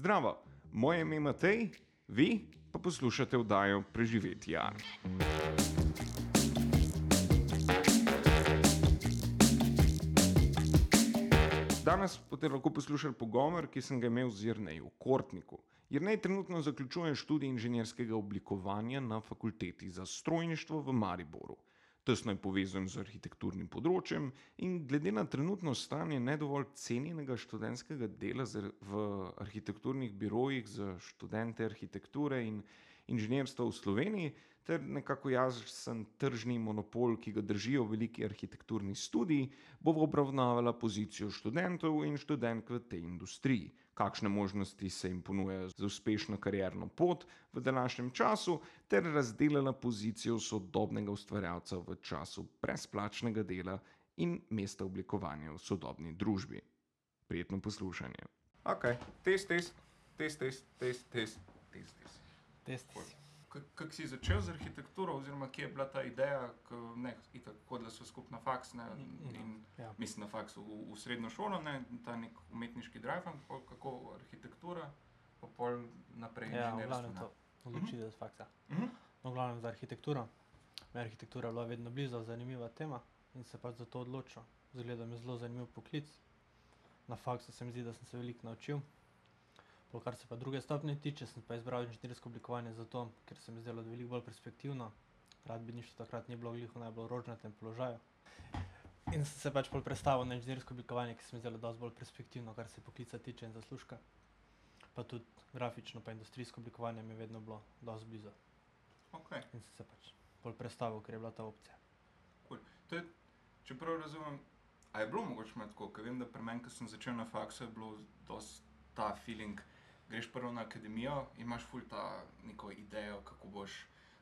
Zdravo, moje ime je Matej, vi pa poslušate vdajo Preživetja. Danes boste lahko poslušali pogovor, ki sem ga imel z Jrnejem v Kortniku. Jrnej trenutno zaključuje študij inženirskega oblikovanja na fakulteti za strojništvo v Mariboru. Tesno je povezan z arhitekturnim področjem in glede na trenutno stanje ne dovolj cenjenega študentskega dela v arhitekturnih birojih za študente arhitekture in inženirstva v Sloveniji ter nekako jasen tržni monopol, ki ga držijo veliki arhitekturni studii, bo obravnavala pozicijo študentov in študentk v tej industriji kakšne možnosti se jim ponujajo za uspešno karjerno pot v današnjem času, ter razdelala pozicijo sodobnega ustvarjalca v času brezplačnega dela in mesta oblikovanja v sodobni družbi. Prijetno poslušanje. Ok, test, test, test, test, test, test, test. test. test. Kako si začel z arhitekturo, oziroma kje je bila ta ideja, ko ne, itak hodila sva skupaj na faks, ne, in Ja. mislim na faks v, v srednjo šolo, ne, ta neki umetniški drive, pol kako arhitektura, pa pol naprej Ja, v glavnem ne. to odločitev z faksa. Mhm. No, v glavnem za arhitekturo. Me je arhitektura bila vedno blizu, zanimiva tema in se pač za to odločil. Zgleda mi zelo zanimiv poklic. Na faksu se mi zdi, da sem se veliko naučil. Pol, kar se pa druge stopnje tiče, sem pa izbral inženirsko oblikovanje zato, ker se mi je zdelo veliko bolj perspektivno. Gradbeništvo takrat ni bilo glih v najbolj rožnatem položaju. In sem se pač pol prestavil na inženirsko oblikovanje, ki se mi je zdelo dosti bolj perspektivno, kar se poklica tiče in zaslužka. Pa tudi grafično, pa industrijsko oblikovanje mi je vedno bilo dosti blizu. Okej. In sem se pač bolj prestavil, ker je bila ta opcija. To je, če prav razumem, a je bilo mogoče malo tako, ker vem, da pri meni, ko sem začel na faksu, je bilo dosti ta feeling, greš prvo na akademijo in imaš ful ta neko idejo, kako boš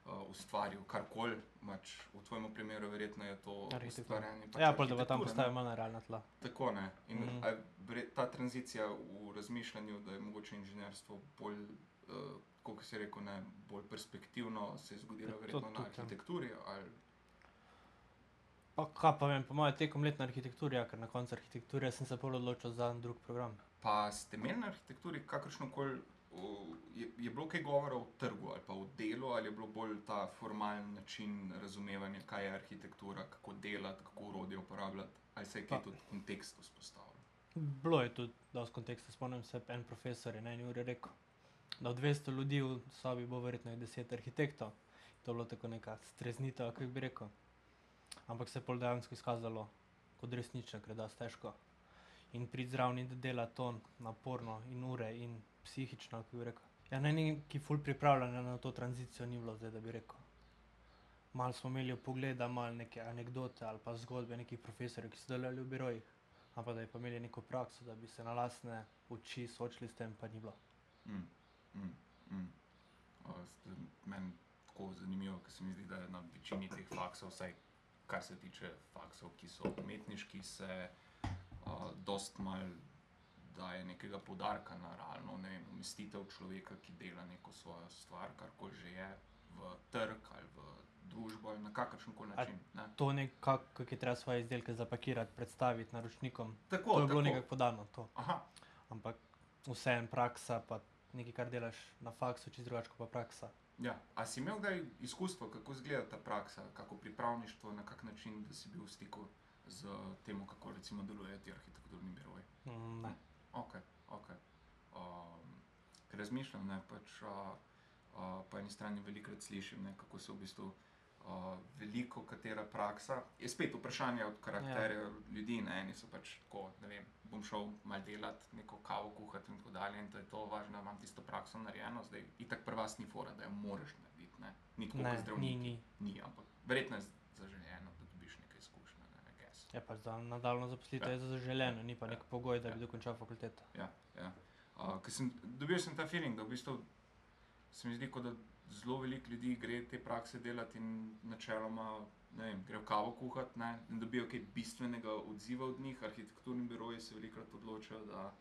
uh, ustvaril karkoli, pač v tvojem primeru verjetno je to Arhitektura. ustvarjanje. pač Ja, pol da bo tam postavil malo na realna tla. Tako ne. In Mhm. a je vre- ta tranzicija v razmišljanju, da je mogoče inženirstvo bolj, uh, kot si rekel, ne, bolj perspektivno, se je zgodila To verjetno na ja. arhitekturi. Ali... Pa kaj pa vem, po mojem tekom let na arhitekturi, ja, ker na koncu arhitekture sem se pol odločil za en drug program. Pa ste imeli na arhitekturi kakršno koli, je, je bilo kaj govora o trgu ali pa o delu, ali je bilo bolj ta formalen način razumevanja, kaj je arhitektura, kako delati, kako urodje uporabljati, ali se je kaj tudi kontekst vzpostavil. Bilo je tudi dosti konteksta, spomnim se, en profesor je na eni uri rekel, da od 200 ljudi v sobi bo verjetno jih 10 arhitektov. To je bilo tako neka streznitev, kako bi rekel. Ampak se je pol dejansko izkazalo kot resnično, ker je dosti težko. In priti zraven da dela to naporno in ure in psihično, kako bi rekel. Ja, ne neki ful pripravljanja na to tranzicijo ni bilo, zdaj da bi rekel. Malo smo imeli pogleda, malo neke anekdote ali pa zgodbe nekih profesorjev, ki so delali v birojih, ampak da bi imeli neko prakso, da bi se na lastne oči soočili s tem, pa ni bilo. Mm, mm, mm. Meni tako zanimivo, ker se mi zdi, da je na večini teh faksov, vsaj kar se tiče faksov, ki so umetniški, se dost mal daje nekega podarka na realno ne vem, umestitev človeka, ki dela neko svojo stvar, karkoli že je, v trg ali v družbo ali na kakršen koli način. Ne? To nekako, kako je treba svoje izdelke zapakirati, predstaviti naročnikom, Tako, to je bilo nekako podano. To. Aha, Ampak vseeno praksa, pa nekaj, kar delaš na faksu, čez drugače kot pa praksa. ja. A si imel kdaj izkustvo, kako izgleda ta praksa, kako pripravništvo, na kak način, da si bil v stiku z tem, kako recimo delujejo ti arhitekturni biroji? Mm, ne. Ok, ok. Um, ker razmišljam, ne, pač, uh, uh, po eni strani velikokrat slišim, ne, kako se v bistvu uh, veliko katera praksa, je spet vprašanje od karakterja ja. ljudi, ne, eni so pač tako, ne vem, bom šel mal delati, neko kavo kuhati in tako dalje in to je to važno, da imam tisto prakso narejeno, zdaj itak pri vas ni fora, da jo moraš narediti, ne, ni tako kot zdravniki. ni, ni. Ni, ampak verjetno je zaželjeno, da dobiš nekaj izkušnje, Je pač za nadaljno zaposlitev Ja. je zaželeno, ni pa Ja. nek pogoj, da Ja. bi dokončal fakulteto. Ja, ja. Uh, sem dobil sem ta feeling, da v bistvu se mi zdi, kot da zelo veliko ljudi gre te prakse delati in načeloma vem, gre v kavo kuhati ne, in dobijo kaj bistvenega odziva od njih. Arhitekturni biroji se velikokrat odločajo, da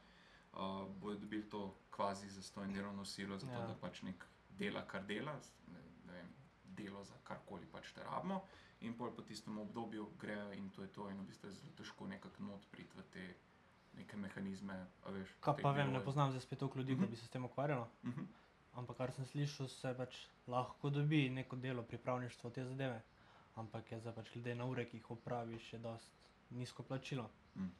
uh, bodo dobili to kvazi zastojno delovno silo, zato Ja. ja. da pač nek dela, kar dela, ne, ne vem, delo za karkoli pač te rabimo. In pol po tistem obdobju grejo in to je to, in v bistvu je zelo težko nekako not priti v te neke mehanizme. Veš, Kaj pa vem, ne poznam zdaj spet toliko ljudi, Mhm. ki bi se s tem ukvarjalo. Mhm. Ampak kar sem slišal, se pač lahko dobi neko delo pripravništvo te zadeve. Ampak je za pač glede na ure, ki jih opraviš, je dost nizko plačilo. Mm.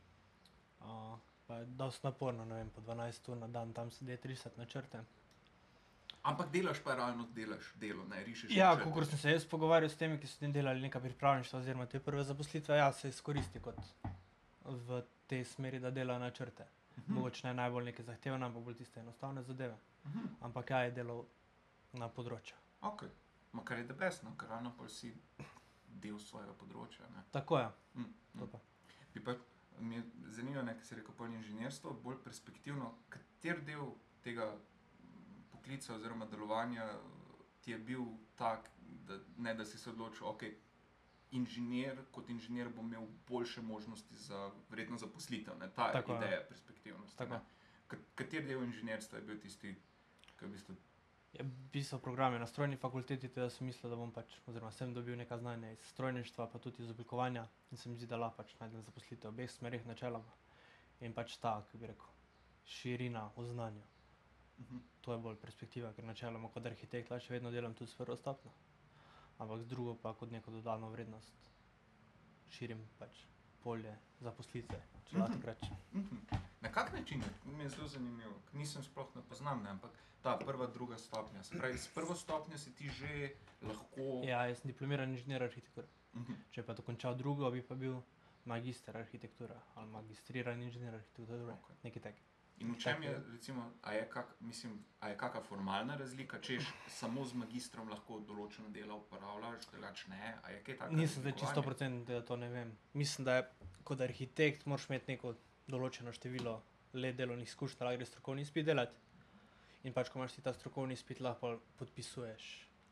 Uh, pa je dost naporno, ne vem, po 12 ur na dan tam sedeti risati načrte. Ampak delaš pa realno delaš delo, ne rišeš. Ja, kot sem se jaz pogovarjal s temi, ki so s tem delali neka pripravništva oziroma te prve zaposlitve, ja, se izkoristi kot v tej smeri, da dela načrte. Mhm. Mogoče ne najbolj neke zahtevne, ampak bolj tiste enostavne zadeve. Mhm. Ampak ja, je delal na področju. Ok, ma kar je debesno, ker ravno pa si del svojega področja. Ne? Tako je. Mm, mm. pa. Bi pa me je zanimalo, ker si rekel polno inženirstvo, bolj perspektivno, kater del tega poklica oziroma delovanja ti je bil tak, da, ne, da si se odločil, ok, inženir kot inženir bo imel boljše možnosti za verjetno zaposlitev, ne? ta Tako je. ideja perspektivnosti. Tako. ne. Ka- Kater del inženirstva je bil tisti, ki je v bistvu Je pisal programe na strojni fakulteti, teda sem mislil, da bom pač, oziroma sem dobil neka znanja iz strojništva, pa tudi iz oblikovanja in se mi zdi, da lahko pač najdem zaposlitev v obeh smerih načeloma. In pač ta, ki bi rekel, širina v znanju. Mhm. To je bolj perspektiva, ker načeloma kot arhitekt lahko še vedno delam tudi s prvo stopnjo. Ampak z drugo pa kot neko dodano vrednost širim pač polje zaposlitve, če lahko Mhm. tako rečem. Mhm. Na kak način? Mi je zelo zanimivo, nisem sploh ne poznam, ne, ampak ta prva, druga stopnja. Se pravi, s prvo stopnjo si ti že lahko. Ja, jaz sem diplomiran inženir arhitekture. Mhm. Če pa dokončal drugo, bi pa bil magister arhitekture ali magistriran inženir arhitekture, Okej. nekaj takega. In v čem je, recimo, a je, kak, mislim, a je kakšna formalna razlika, češ samo z magistrom lahko določeno delo uporabljaš, drugače ne? Nisem zdaj čisto procent, da to ne vem. Mislim, da je kot arhitekt moraš imeti neko določeno število let delovnih izkušenj, da greš strokovni izpit delati. In pač, ko imaš ti ta strokovni izpit, lahko podpisuješ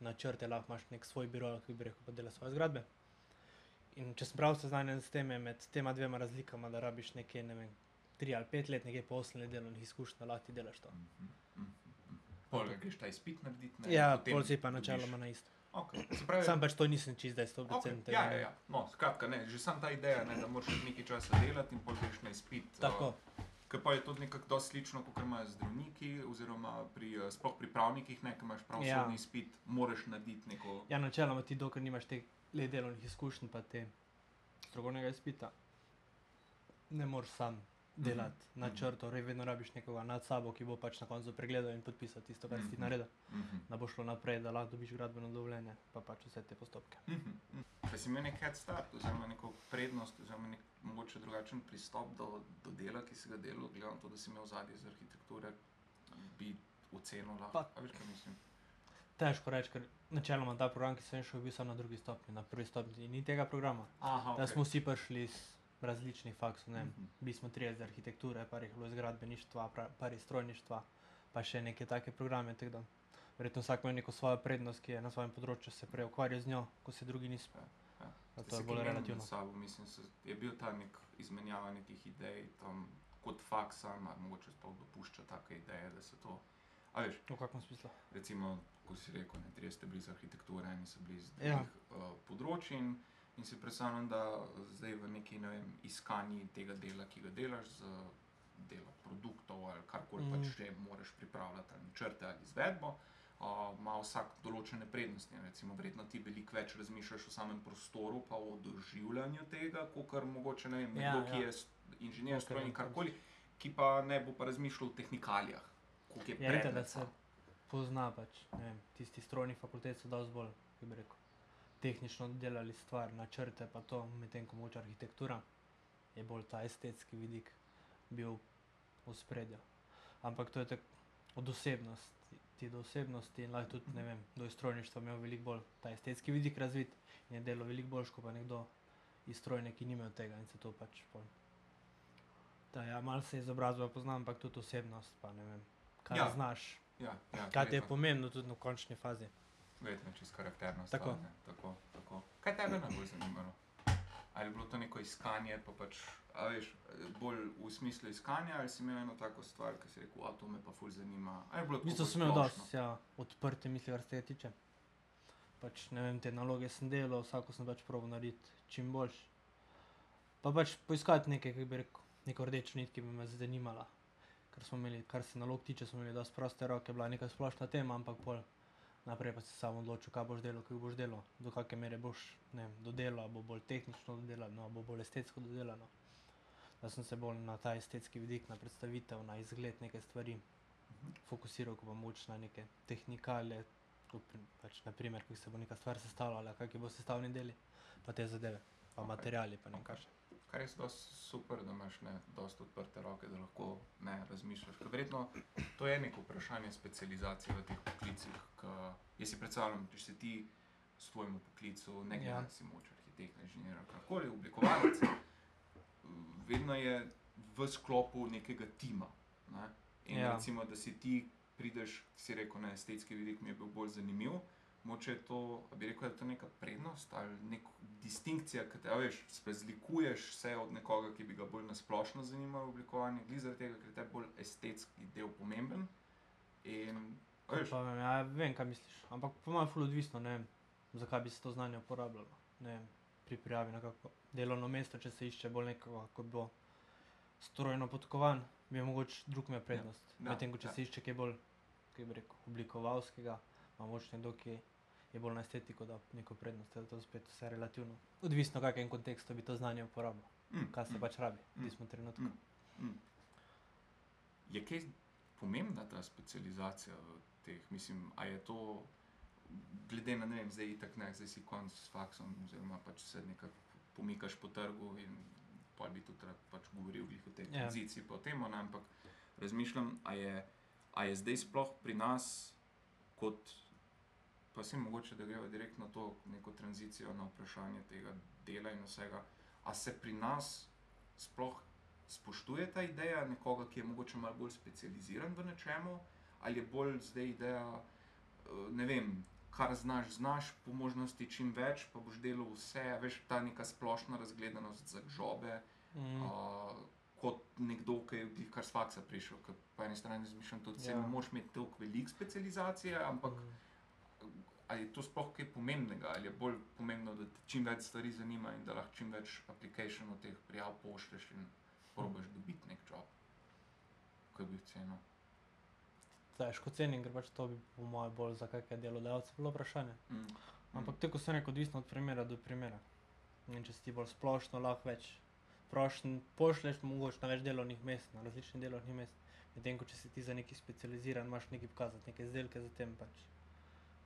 načrte, lahko imaš nek svoj biro, ki bi rekel, pa dela svoje zgradbe. In če sem prav seznanjen s tem, med tema dvema razlikama, da rabiš nekje, ne vem, tri ali pet let, nekje po let delovnih izkušenj, da lahko delaš to. Mhm, mhm, mhm. Pol greš ta izpit narediti. Ne, Ja, pol si pa načeloma na isto. Okay. Pravi, Sam pač to nisem čist, da je 100%. Okay, ja, ja, ja. No, skratka, ne, že sam ta ideja, ne, da moraš nekaj časa delati in pol greš na izpit. Tako. Ker pa je to nekako dosti slično, kot imajo zdravniki, oziroma pri, eh, sploh pri pravnikih, ne, ki imaš pravosodni ja. izpit, moraš narediti neko. Ja, načeloma ti, dokler nimaš teh le delovnih izkušenj, pa te strokovnega izpita, ne moreš sam delati mm Mhm, -hmm. načrtov, mm -hmm. vedno rabiš nekoga nad sabo, ki bo pač na koncu pregledal in podpisal tisto, kar si ti Mhm. naredil, Mhm. da bo šlo naprej, da lahko dobiš gradbeno dovoljenje, pa pač vse te postopke. Mhm, mhm. Pa si imel nek head start, oziroma neko prednost, oziroma nek mogoče drugačen pristop do, do dela, ki si ga delal, glede na to, da si imel zadnji iz arhitekture, bi ocenil lahko. Pa- veš, kaj mislim? Težko reči, ker načeloma ta program, ki sem šel, je bil samo na drugi stopni, na prvi stopni ni tega programa. Aha, Okay. Da smo vsi prišli iz različnih faksov, ne vem, Mhm. bili smo trije iz arhitekture, par jih je bilo iz gradbeništva, par iz strojništva, pa še neke take programe. tako Verjetno vsak ima neko svojo prednost, ki je na svojem področju se prej ukvarjal z njo, ko se drugi niso. Ja. Ste to je bolj relativno. Sabo, mislim, se, je bil ta nek izmenjava nekih idej, tam kot faksa, ali mogoče sploh dopušča take ideje, da se to. A veš, V kakšnem smislu? recimo, ko si rekel, ne, trije ste bili iz arhitekture, eni so bili iz Ja. drugih ja. uh, področji in, si predstavljam, da zdaj v neki, ne vem, iskanji tega dela, ki ga delaš, z delo produktov ali karkoli mm. Mhm. pač že moraš pripravljati, ali načrte ali izvedbo. Uh, ima vsak določene prednosti. Recimo, verjetno ti veliko več razmišljaš o samem prostoru, pa o doživljanju tega, kot kar mogoče ne vem, Ja, nekdo, ki ja. je inženir, Okej, strojnik, karkoli, ki pa ne bo pa razmišljal o tehnikalijah. koliko je Ja, vidite, da predmet se pozna pač, ne vem, tisti strojni fakultet so dosti bolj, bi rekel, tehnično delali stvar, načrte pa to, medtem ko moče arhitektura, je bolj ta estetski vidik bil v spredju. Ampak to je tako od osebnosti, ti do osebnosti in lahko tudi, ne vem, do strojništva imel veliko bolj ta estetski vidik razvit in je delo veliko boljš, kot pa nekdo iz strojne, ki ni imel tega in se to pač pol. Da, ja, malo se izobrazba poznam, ampak tudi osebnost, pa ne vem, kaj Ja. znaš, Ja, ja, kaj ti je pomembno tudi v končni fazi. Verjetno čez karakterno Tako. stvar. Tako, tako. Kaj tebe najbolj zanimalo? Ali je bilo to neko iskanje, pa pač, veš, bolj v smislu iskanja, ali si imel eno tako stvar, ki si rekel, a to me pa ful zanima. Bistvu bolj sem imel dosti ja, odprte misli, kar se tiče. Pač, ne vem, te naloge sem delal, vsako sem pač proval narediti čim boljš. Pa pač poiskati nekaj, kako bi rekel, neko rdečo nit, ki bi me zanimala. Ker smo imeli, kar se nalog tiče, smo imeli dosti proste roke, bila neka splošna tema, ampak pol naprej pa si sam odločil, kaj boš delal, kako boš delal, do kakšne mere boš, ne vem, dodelal, bo bolj tehnično dodelano, bo bolj estetsko dodelano. Da sem se bolj na ta estetski vidik, na predstavitev, na izgled neke stvari fokusiral, ko pa moč na neke tehnikale, pri- pač naprimer, kako se bo neka stvar sestavljala, kakšni bo sestavni deli, pa te zadeve, pa Okej. materiali, pa ne vem kaj še. Kar je dosti super, da imaš ne, dosti odprte roke, da lahko ne razmišljaš. Ker verjetno to je neko vprašanje specializacije v teh poklicih. Jaz si predstavljam, če si ti v svojem poklicu, ne glede Ja. na si moč, arhitekt, inženir, karkoli, oblikovalec, vedno je v sklopu nekega tima. Ne? In. Ja. recimo, da si ti prideš, si rekel, na estetski vidik mi je bil bolj zanimiv. Moče je to, bi rekel, da je to neka prednost ali neka distinkcija, ki te veš, razlikuješ se od nekoga, ki bi ga bolj nasplošno zanimalo oblikovanje, glede zaradi tega, ker je te bolj estetski del pomemben. In, veš, Pa, vem, ja, vem, kaj misliš, ampak po mojem ful odvisno, ne vem, zakaj bi se to znanje uporabljalo. Ne vem, pri prijavi na kako delovno mesto, če se išče bolj nekoga, ko bo strojno podkovan, bi mogoče drug imel prednost. ja, Medtem ko če ja. se išče kaj bolj, kaj bi rekel, oblikovalskega, ima moč nekdo, ki je bolj na estetiko, da neko prednost, da je to spet vse relativno. Odvisno, v kakšnem kontekstu bi to znanje uporabil, mm, kaj se mm, pač rabi, mm, tistem trenutku. mm, mm. Je kaj pomembna ta specializacija v teh? Mislim, a je to, glede na ne vem, zdaj itak ne, zdaj si konc s faksom, oziroma pač se nekako pomikaš po trgu in pa bi tudi pač govoril o tej Ja. tranziciji po tem, ne, ampak razmišljam, a je, a je zdaj sploh pri nas kot, pa se mogoče, da greva direktno to neko tranzicijo na vprašanje tega dela in vsega, a se pri nas sploh spoštuje ta ideja nekoga, ki je mogoče malo bolj specializiran v nečemu, ali je bolj zdaj ideja, eh, ne vem, kar znaš, znaš, po možnosti čim več, pa boš delal vse, veš, ta neka splošna razgledanost za žobe, Mm. uh, kot nekdo, ki je glih kar s faksa prišel. Ker po eni strani razmišljam, tudi ja. Ja. ne moš imeti toliko velik specializacije, ampak Mm. Ali je to sploh kaj pomembnega, ali je bolj pomembno, da te čim več stvari zanima in da lahko čim več aplikacijev teh prijav pošlješ in probaš dobiti nek job. Kaj bi cenil? Težko cenim, ker pač to bi po mojem bolj za kakšne delodajalce bilo vprašanje. Mm. Ampak tako se neko odvisno od primera do primera. In če si ti bolj splošno, lahko več prošen, pošleš mogoče na več delovnih mest, na različnih delovnih mest. Medtem ko če si ti za neki specializiran, imaš nekaj pokazati, neke izdelke za tem pač.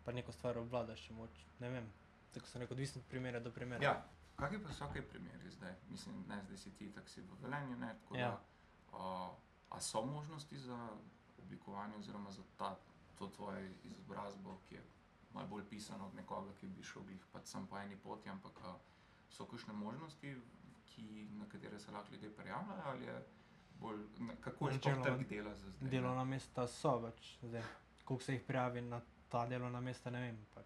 Pa neko stvar obvladaš, če moč, ne vem. Tako se neko odvisno od primera do primera. Ja, kakšni pa so kaj primeri zdaj? Mislim, ne, zdaj si ti tako si v Velenju, ne, tako Ja. da. Uh, a so možnosti za oblikovanje oziroma za ta, to tvojo izobrazbo, ki je malo bolj pisana od nekoga, ki bi šel glih pač sam po eni poti, ampak a, so kakšne možnosti, ki, na katere se lahko ljudje prijavljajo, ali je bolj, ne, kako je sploh trg dela za zdaj? Delovna mesta so več, zdaj, koliko se jih prijavi na ta delovna mesta, ne vem. Pač.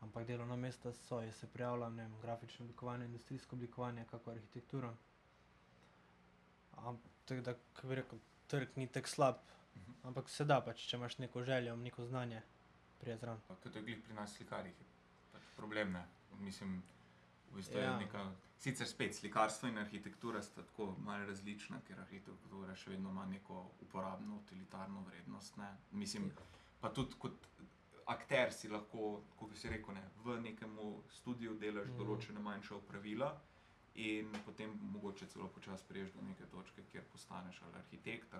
Ampak delovna mesta so, jaz se prijavljam, ne vem, grafično oblikovanje, industrijsko oblikovanje, kako arhitekturo. Am- Tako da, kako bi rekel, trg ni tako slab, Mhm. ampak se da pač, če imaš neko željo, neko znanje, prije zraven. Pa Kot je glih pri nas slikarjih, je pač problem. Ne? Mislim, v bistvu ja. Ja. je neka. Sicer spet slikarstvo in arhitektura sta tako malo različna, ker arhitektura še vedno ima neko uporabno, utilitarno vrednost. Ne? Mislim, pa tudi kot akter si lahko, kot si rekel, ne, v nekem studiu delaš mm. Določene manjše opravila. In potem mogoče celo počasi priješ do neke točke, kjer postaneš ali arhitekt.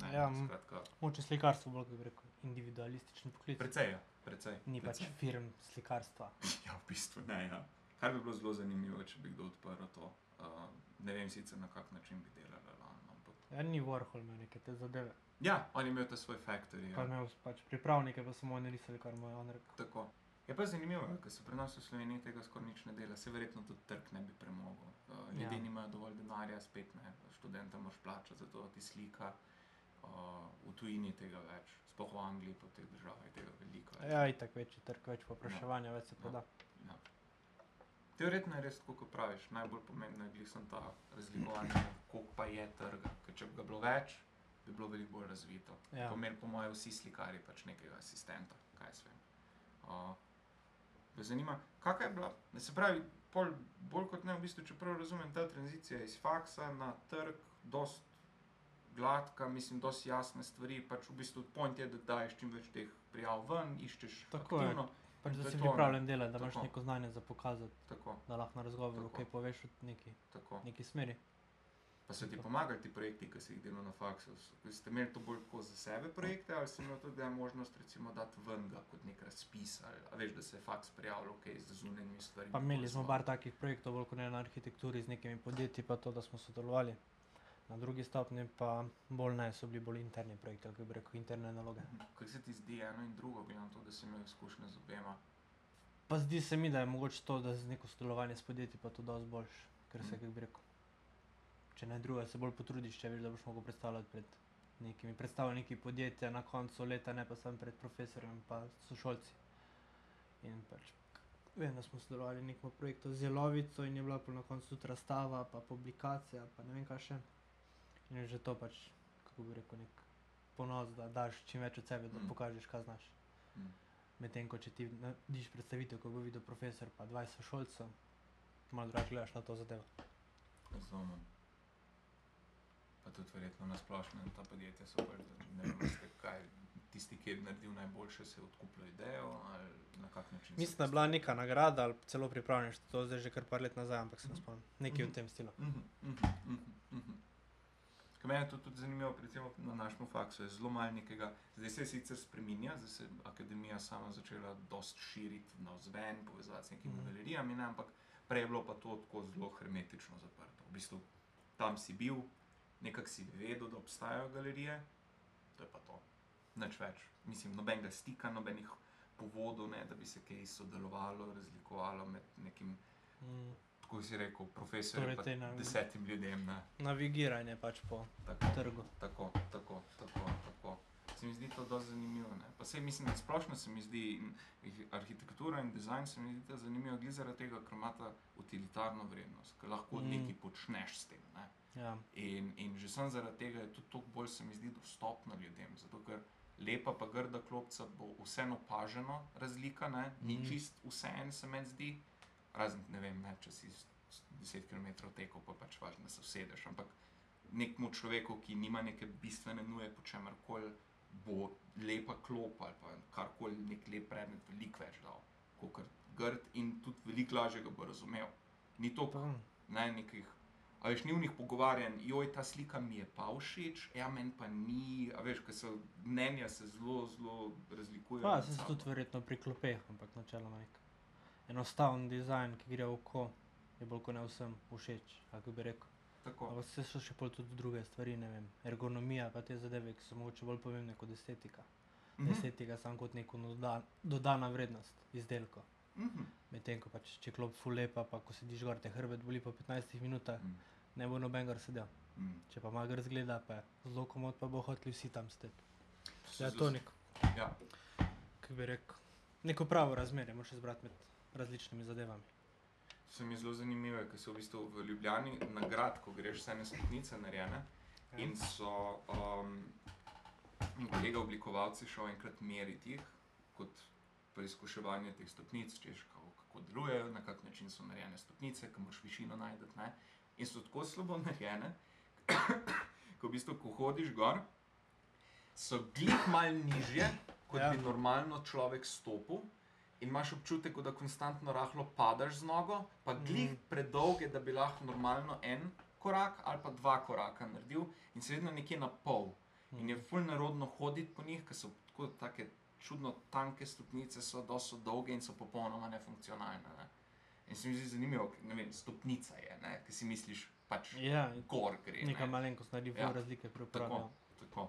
Ne, Ja, skratka, Moče slikarstvo bolj, kako bi rekel, individualističen poklic. precej, ja, precej. Ni precej. pač firm slikarstva. Ja, v bistvu ne. Ja. Kar bi bilo zelo zanimivo, če bi kdo odprl to. Uh, ne vem sicer na kak način bi delali, ni Warhol imel neke te zadeve. Ja, on je imel ta svoj factory. Pa Ja. imel pač pripravnike, pa samo oni risali, kar mu je on rekel. Tako. Je pa zanimivo, ker se pri nas v Sloveniji tega skoraj nič ne dela, se verjetno tudi trg ne bi premogel. Uh, ljudje Ja. nimajo dovolj denarja, spet ne, študenta moraš plačati za to, da ti slika. Uh, v tujini tega več, sploh v Angliji, po teh državah je tega veliko. več. Ja, itak večji trg, več popraševanja, več se proda. Ja. Teoretno je res tako, kot praviš. Najbolj pomembno je glih sem ta razlikovanje, koliko pa je trga. Ker če bi ga bilo več, bi bilo veliko bolj razvito. Ja. Pomeni po mojem vsi slikari pač nekega asistenta, kaj jaz vem. Uh, me zanima, kakšna je bila, se pravi, pol, bolj kot ne, v bistvu, čeprav razumem, ta tranzicija iz faksa na trg, dost gladka, mislim, dosti jasne stvari. Pač v bistvu point je, da daješ čim več teh prijav ven, iščeš Tako je. Pač, da si pripravljen delati, da imaš neko znanje za pokazati, Tako, da lahko na razgovoru Tako. kaj poveš v neki, tako. neki smeri. Pa so ti pomagali ti projekti, ki si jih delal na faksu? Ste imeli to bolj tako za sebe projekte ali si imel tudi možnost recimo dati ven ga kot nek razpis ali a veš, da se je faks prijavil okay, z zunanjimi stvarmi? Pa imeli smo bar takih projektov, bolj kot ne na arhitekturi z nekimi podjetji, pa to, da smo sodelovali. Na drugi stopni pa bolj ne, so bili bolj interni projekti, kako bi rekel, interne naloge. Kaj se ti zdi eno in drugo, glede na to, da si imel izkušnje z obema? Pa zdi se mi, da je mogoče to, da z neko sodelovanje s podjetji pa to dosti boljš, ker se, Mhm. kako bi rekel, če ne druga, se bolj potrudiš, če veš, da boš mogel predstavljati pred nekimi predstavniki podjetja na koncu leta, ne pa samo pred profesorjem in sošolci. In pač vem, da smo sodelovali v nekem projektu z Jelovico in je bila na koncu tudi razstava, pa publikacija, pa ne vem kaj še. In je že to pač, kako bi rekel, nek ponos, da daš čim več od sebe, da Mm. pokažeš, kaj znaš. Mm. Medtem ko če ti narediš predstavitev, ko bo videl profesor, pa 20 šolcev, malo drugače gledaš na to zadevo. Razumem. Pa tudi verjetno na splošno ta podjetja so pač, da ne veste, kaj tisti, ki je naredil najboljše, se je odkupil idejo ali na kak način. Mislim, da je bila neka nagrada ali celo pripravništvo, to zdaj že kar par let nazaj, ampak se ne spomnim. Nekaj v tem stilu. Mhm, mhm, mhm, mhm. Kaj Mene je to tudi zanimivo, recimo na našem faksu je zelo malo nekega, zdaj se sicer spremenja, zdaj se je akademija sama začela dosti širiti na vzven, povezovati z nekimi Mhm. galerijami, ne, ampak prej je bilo pa to tako zelo hermetično zaprto. V bistvu tam si bil, nekako si vedel, da obstajajo galerije, to je pa to. Nič več. Mislim, nobenega stika, nobenih povodov, ne, da bi se kaj sodelovalo, razlikovalo med nekim, Mm. Tako si rekel, profesorjem Torej pa te na- desetim ljudem. Ne. Navigiranje pač po Tako, trgu. tako, tako, tako, tako. Se mi zdi to dosti zanimivo. Ne? Pa se mislim, da splošno se mi zdi arhitektura in dizajn se mi zdi ta zanimivo, glede zaradi tega, ker ima ta utilitarno vrednost, ker lahko Mm. mm. nekaj počneš s tem. Ne? Ja. In, in že sem zaradi tega je tudi toliko bolj se mi zdi dostopno ljudem. Zato ker lepa pa grda klopca bo vseeno opažena razlika, ne? ni Mhm. čist vse en, se meni zdi. Razen, ne vem, ne, če si s- s 10 km tekel, pa pač važno, da se usedeš. Ampak nekmu človeku, ki nima neke bistvene nuje, po čemer koli bo lepa klop ali pa karkoli, nek lep predmet, veliko več dal, kot grd in tudi veliko lažje ga bo razumel. Ni to Pa, ne, nekih. A veš, ni v njih pogovarjanj, joj, ta slika mi je pa všeč, ja, meni pa ni. A veš, ker so mnenja se zelo, zelo razlikujejo. med se tudi verjetno pri klopeh, ampak načeloma nek enostaven dizajn, ki gre v oko, je bolj kot ne vsem všeč, kako bi rekel. Tako. Ampak se so še pol tudi druge stvari, ne vem, ergonomija pa te zadeve, ki so mogoče bolj pomembne kot estetika. Mhm, Estetika samo kot neko doda, dodana vrednost izdelka. mhm, Medtem ko pač če klop fulepa, pa ko sediš gor, te hrbet boli po 15 minutah, mhm, ne bo noben gar sedel. mhm. Če pa magar zgleda, pa je zelo komod, pa bo hoteli vsi tam steti. Se Ja, to neko, Ja, kako bi rekel, neko pravo razmerje, moraš izbrati med različnimi zadevami. se mi zelo zanimivo, ker so v bistvu v Ljubljani nagrad, ko greš vse ene stopnice narejene. Ja. In so um, in kolega oblikovalci šel enkrat meriti jih, kot preizkuševanje teh stopnic, češ kako, kako delujejo, na kak način so narejene stopnice, kam moraš višino najti. Ne? In so tako slabo narejene, ko v bistvu, ko hodiš gor, so glih mal nižje, kot ja. bi normalno človek stopil. In imaš občutek, da konstantno rahlo padaš z nogo, pa glih mm. predolge, da bi lahko normalno en korak ali pa dva koraka naredil, in se vedno nekje na pol. In je ful narodno hoditi po njih, ker so tako take čudno tanke stopnice, so dosto dolge in so popolnoma nefunkcionalne. Ne? In se mi zdi zanimivo, ne vem, stopnica je, ne? ker si misliš, pač Ja, gor gre. neka ne. malenkost naredi Ja, razlike pri uporabi. Tako, tako.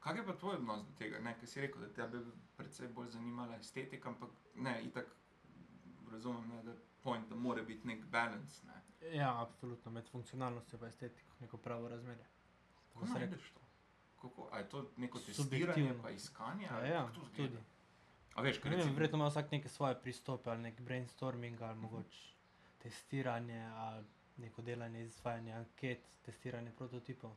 Uh, kaj je pa tvoj odnos do tega? Ne, ker si rekel, da te bi predvsej bolj zanimala estetika, ampak ne, itak razumem, ne, da point, da mora biti nek balans. Ne. Ja, absolutno, med funkcionalnostjo in estetiko, neko pravo razmerje. Kako se najdeš to? Kako, a je to neko testiranje, pa iskanje? Ali ja, to tudi. A veš, Ne vem, verjetno ima vsak neke svoje pristope, ali nek brainstorming, ali mogoče testiranje, ali neko delanje, izvajanje anket, testiranje prototipov.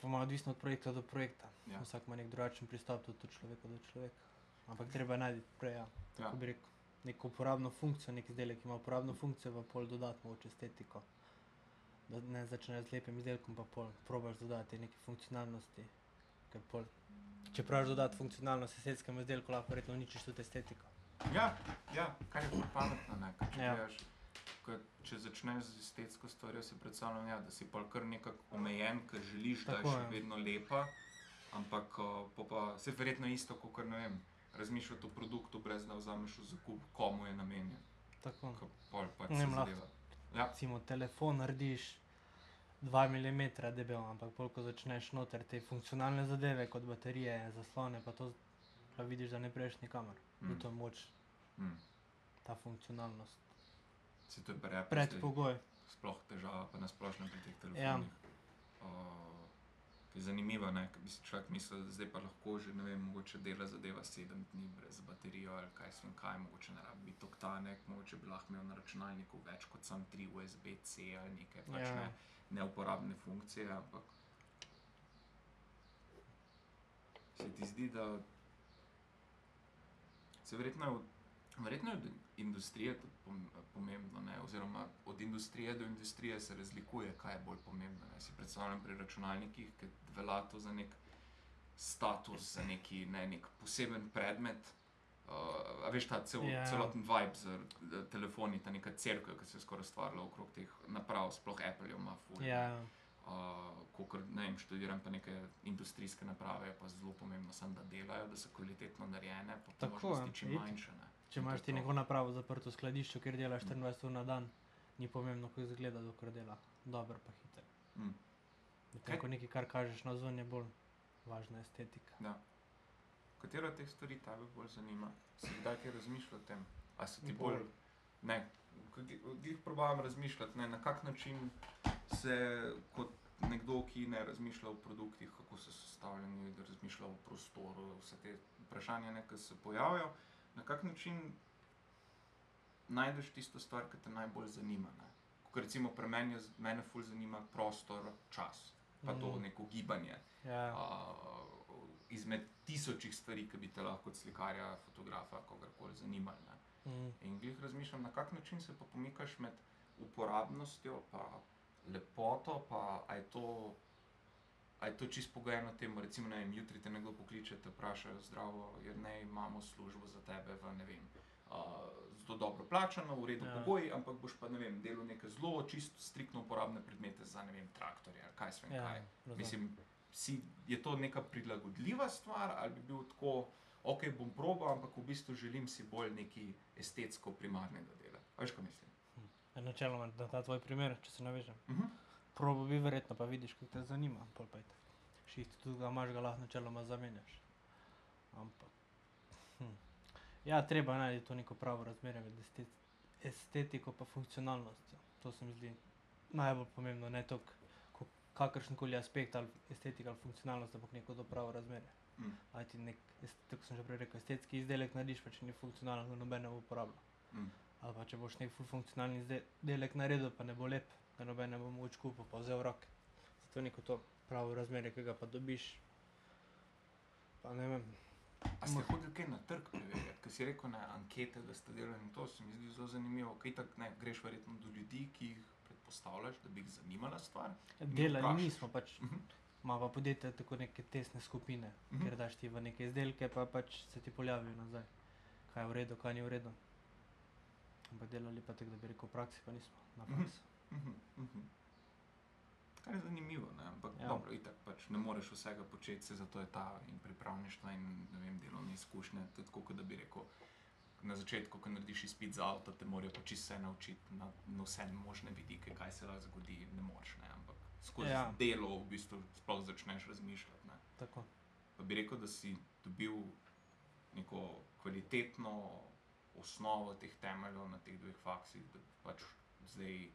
Pa malo odvisno od projekta do projekta. Ja. Vsak ima nek drugačen pristop, tudi od človeka do človeka. Ampak treba je najti prej, ja, Ja. kako bi rekel, neko uporabno funkcijo, nek izdelek ki ima uporabno funkcijo, pa pol dodati mogoče estetiko. Da ne začneš z lepim izdelkom, pa pol probaš dodati neke funkcionalnosti. Pol, če praviš dodati funkcionalnost estetskemu izdelku, lahko verjetno uničiš tudi estetiko. Ja, ja, kar je pametno, ne, ker če, Ja. ja. Ker, če začneš z estetsko stvarjo, si predstavljam, ja, da si pa kar nekako omejen, ker želiš, da je Tako še je. vedno lepa, ampak uh, po pa se verjetno isto, kot kar ne vem, razmišljati o produktu, brez da vzameš v zakup, komu je namenjen, Tako. ko pol pač Ne se vem, lahko. zadeva. Ja, Recimo telefon narediš 2 mm debel, ampak pol, ko začneš noter te funkcionalne zadeve, kot baterije, zaslone, pa to pa vidiš, da ne prejš nikamor. Mm. Mm. To je moč, mm. ta funkcionalnost. Se to je pre, Predpogoj. sploh težava, pa nasplošno pri teh Ja. telefonih. Uh, ki je zanimivo, ne, ker bi si človek mislil, da zdaj pa lahko že ne vem, mogoče dela zadeva sedem dni brez baterijo ali kaj sem kaj, mogoče ne rabi biti oktanek, mogoče bi lahko imel na računalniku več kot sam tri USB-C ali nekaj pač Ja. ne, neuporabne funkcije, ampak se ti zdi, da se verjetno je verjetno je od industrije tudi pomembno, ne? oziroma od industrije do industrije se razlikuje, kaj je bolj pomembno. Ne? Si predstavljam pri računalnikih, ki velja to za nek status, za neki ne, nek poseben predmet. Uh, a veš, ta cel, Ja. yeah. celoten vibe z telefoni, ta neka crkva, ki se je skoraj stvarila okrog teh naprav, sploh Apple ima ful. Ja, Uh, Kokor, ne vem, študiram pa neke industrijske naprave, pa zelo pomembno, sem, da delajo, da so kvalitetno narejene, pa Tako, možnosti ja, čim itak. manjše. Ne. Če imaš ti to. neko napravo zaprto v skladišču, kjer delaš 24 ur na dan, ni pomembno, kako izgleda, dokler dela dobro pa hiter. Mm. Medtem ko nekaj, kar kažeš na zunaj, je bolj važna estetika. Ja. Katera od teh stvari tebe bolj zanima? Si kdaj kaj razmišljal o tem? A so ti Bolj. bolj, ne, jih probavam razmišljati, ne, na kak način se kot nekdo, ki ne razmišlja o produktih, kako so sestavljeni, da razmišlja o prostoru, vse te vprašanja, ne, ki se pojavijo, na kak način najdeš tisto stvar, ki te najbolj zanima. Ne? Kot recimo pri meni, je mene ful zanima prostor, čas, pa to Mhm. neko gibanje. Ja, Uh, izmed tisočih stvari, ki bi te lahko kot slikarja, fotografa, kogarkoli zanimali. Ne? mm, In glih razmišljam, na kak način se pa pomikaš med uporabnostjo in lepoto, pa a je to. A je to čisto pogojeno temu, recimo, ne vem, jutri te nekdo pokliče, te vprašajo, zdravo, jer ne imamo službo za tebe v ne vem, uh, zelo dobro plačano, v redu Ja. ja. pogoji, ampak boš pa ne vem, delal neke zelo čisto striktno uporabne predmete za ne vem, traktorje ali kaj svem ja, kaj. razumem. Mislim, si, je to neka prilagodljiva stvar, ali bi bil tako, ok, bom probal, ampak v bistvu želim si bolj neki estetsko primarnega dela. Veš, kaj mislim? Ja, Načeloma, na ta tvoj primer, če se navežem. Uh -huh. Probo bi verjetno, pa vidiš, kako te zanima, pol pa to. Šiht tudi ga imaš, ga lahko načeloma zamenjaš. Ampak. Hm. Ja, treba je najti to neko pravo razmerje med estet estetiko in funkcionalnostjo. To se mi zdi najbolj pomembno, ne toliko kakršen koli aspekt ali estetika ali funkcionalnost, ampak neko to pravo razmerje. Mm. Aj ti nek, tako sem že prej rekel, estetski izdelek narediš, pa če ni funkcionalen, ga noben ne bo uporabljal. Mm. Ali pa če boš nek ful funkcionalni izdelek naredil, pa ne bo lep, ga noben ne bo moč kupiti, pa vzel v roke. Zato je neko to pravo razmerje, ki ga pa dobiš. Pa ne vem. A ste hodili kaj na trg preverjati, ker si rekel, ne, ankete, da ste delali in to se mi zdi zelo zanimivo. Kaj tak, ne, greš verjetno do ljudi, ki jih predpostavljaš, da bi jih zanimala stvar. Delali vprašaš. nismo, pač Mhm. ima pa podjetje tako neke tesne skupine, Mhm. kjer daš ti v neke izdelke, pa pač se ti pojavijo nazaj, kaj je v redu, kaj ni v redu. Ampak delali pa tako, da bi rekel, v praksi pa nismo. Na Mhm. Faksu. Mhm, mhm. Kar je zanimivo, ne? ampak Ja. dobro, itak pač ne moreš vsega početi, se zato je ta in pripravništva in vem, delovne izkušnje. Tako, kot da bi rekel, na začetku, ko narediš izpit za avto, te morajo pač vse naučiti na, na vse možne vidike, kaj se lahko zgodi, ne moreš, ne? ampak skozi ja. delo v bistvu sploh začneš razmišljati. Ne? Tako. Pa bi rekel, da si dobil neko kvalitetno osnovo teh temeljev na teh dveh faksih, da pač zdaj.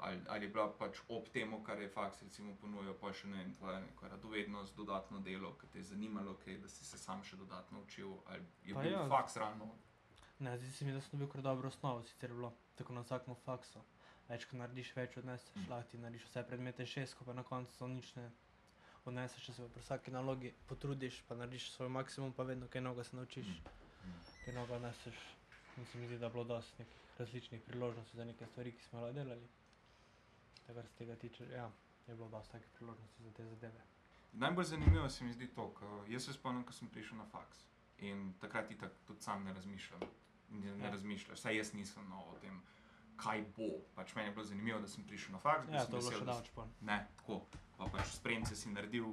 Ali, ali je bila pač ob temu, kar je faks recimo ponujal, pa še ne vem, tvoja neka radovednost, dodatno delo, ki te je zanimalo, kaj, da si se sam še dodatno učil, ali je Pa bil ja. faks ravno. Ne, zdi se mi, da sem dobil kar dobro osnovo, sicer je bilo tako na vsakem faksu. Več, ko narediš več, odneseš, Mm. mm. lahko narediš vse predmete šest, ko pa na koncu nič ne odneseš, če se pri vsaki nalogi potrudiš, pa narediš svoj maksimum, pa vedno kaj novega se naučiš. Mm. ki noga neseš. In se mi zdi, da je bilo dosti različnih priložnosti za neke stvari, ki smo jih delali. Tako kar se tega tiče, ja, je bilo dosti takih priložnosti za te zadeve. Najbolj zanimivo se mi zdi to, ko jaz se spomnim, ko sem prišel na faks in takrat itak tudi sam ne razmišljam. Ne, ne Ja. razmišljaš, saj jaz nisem no, o tem, kaj bo. Pač meni je bilo zanimivo, da sem prišel na faks. Ja, to je bilo še da pol. Ne, tako. Pa pač spremce si naredil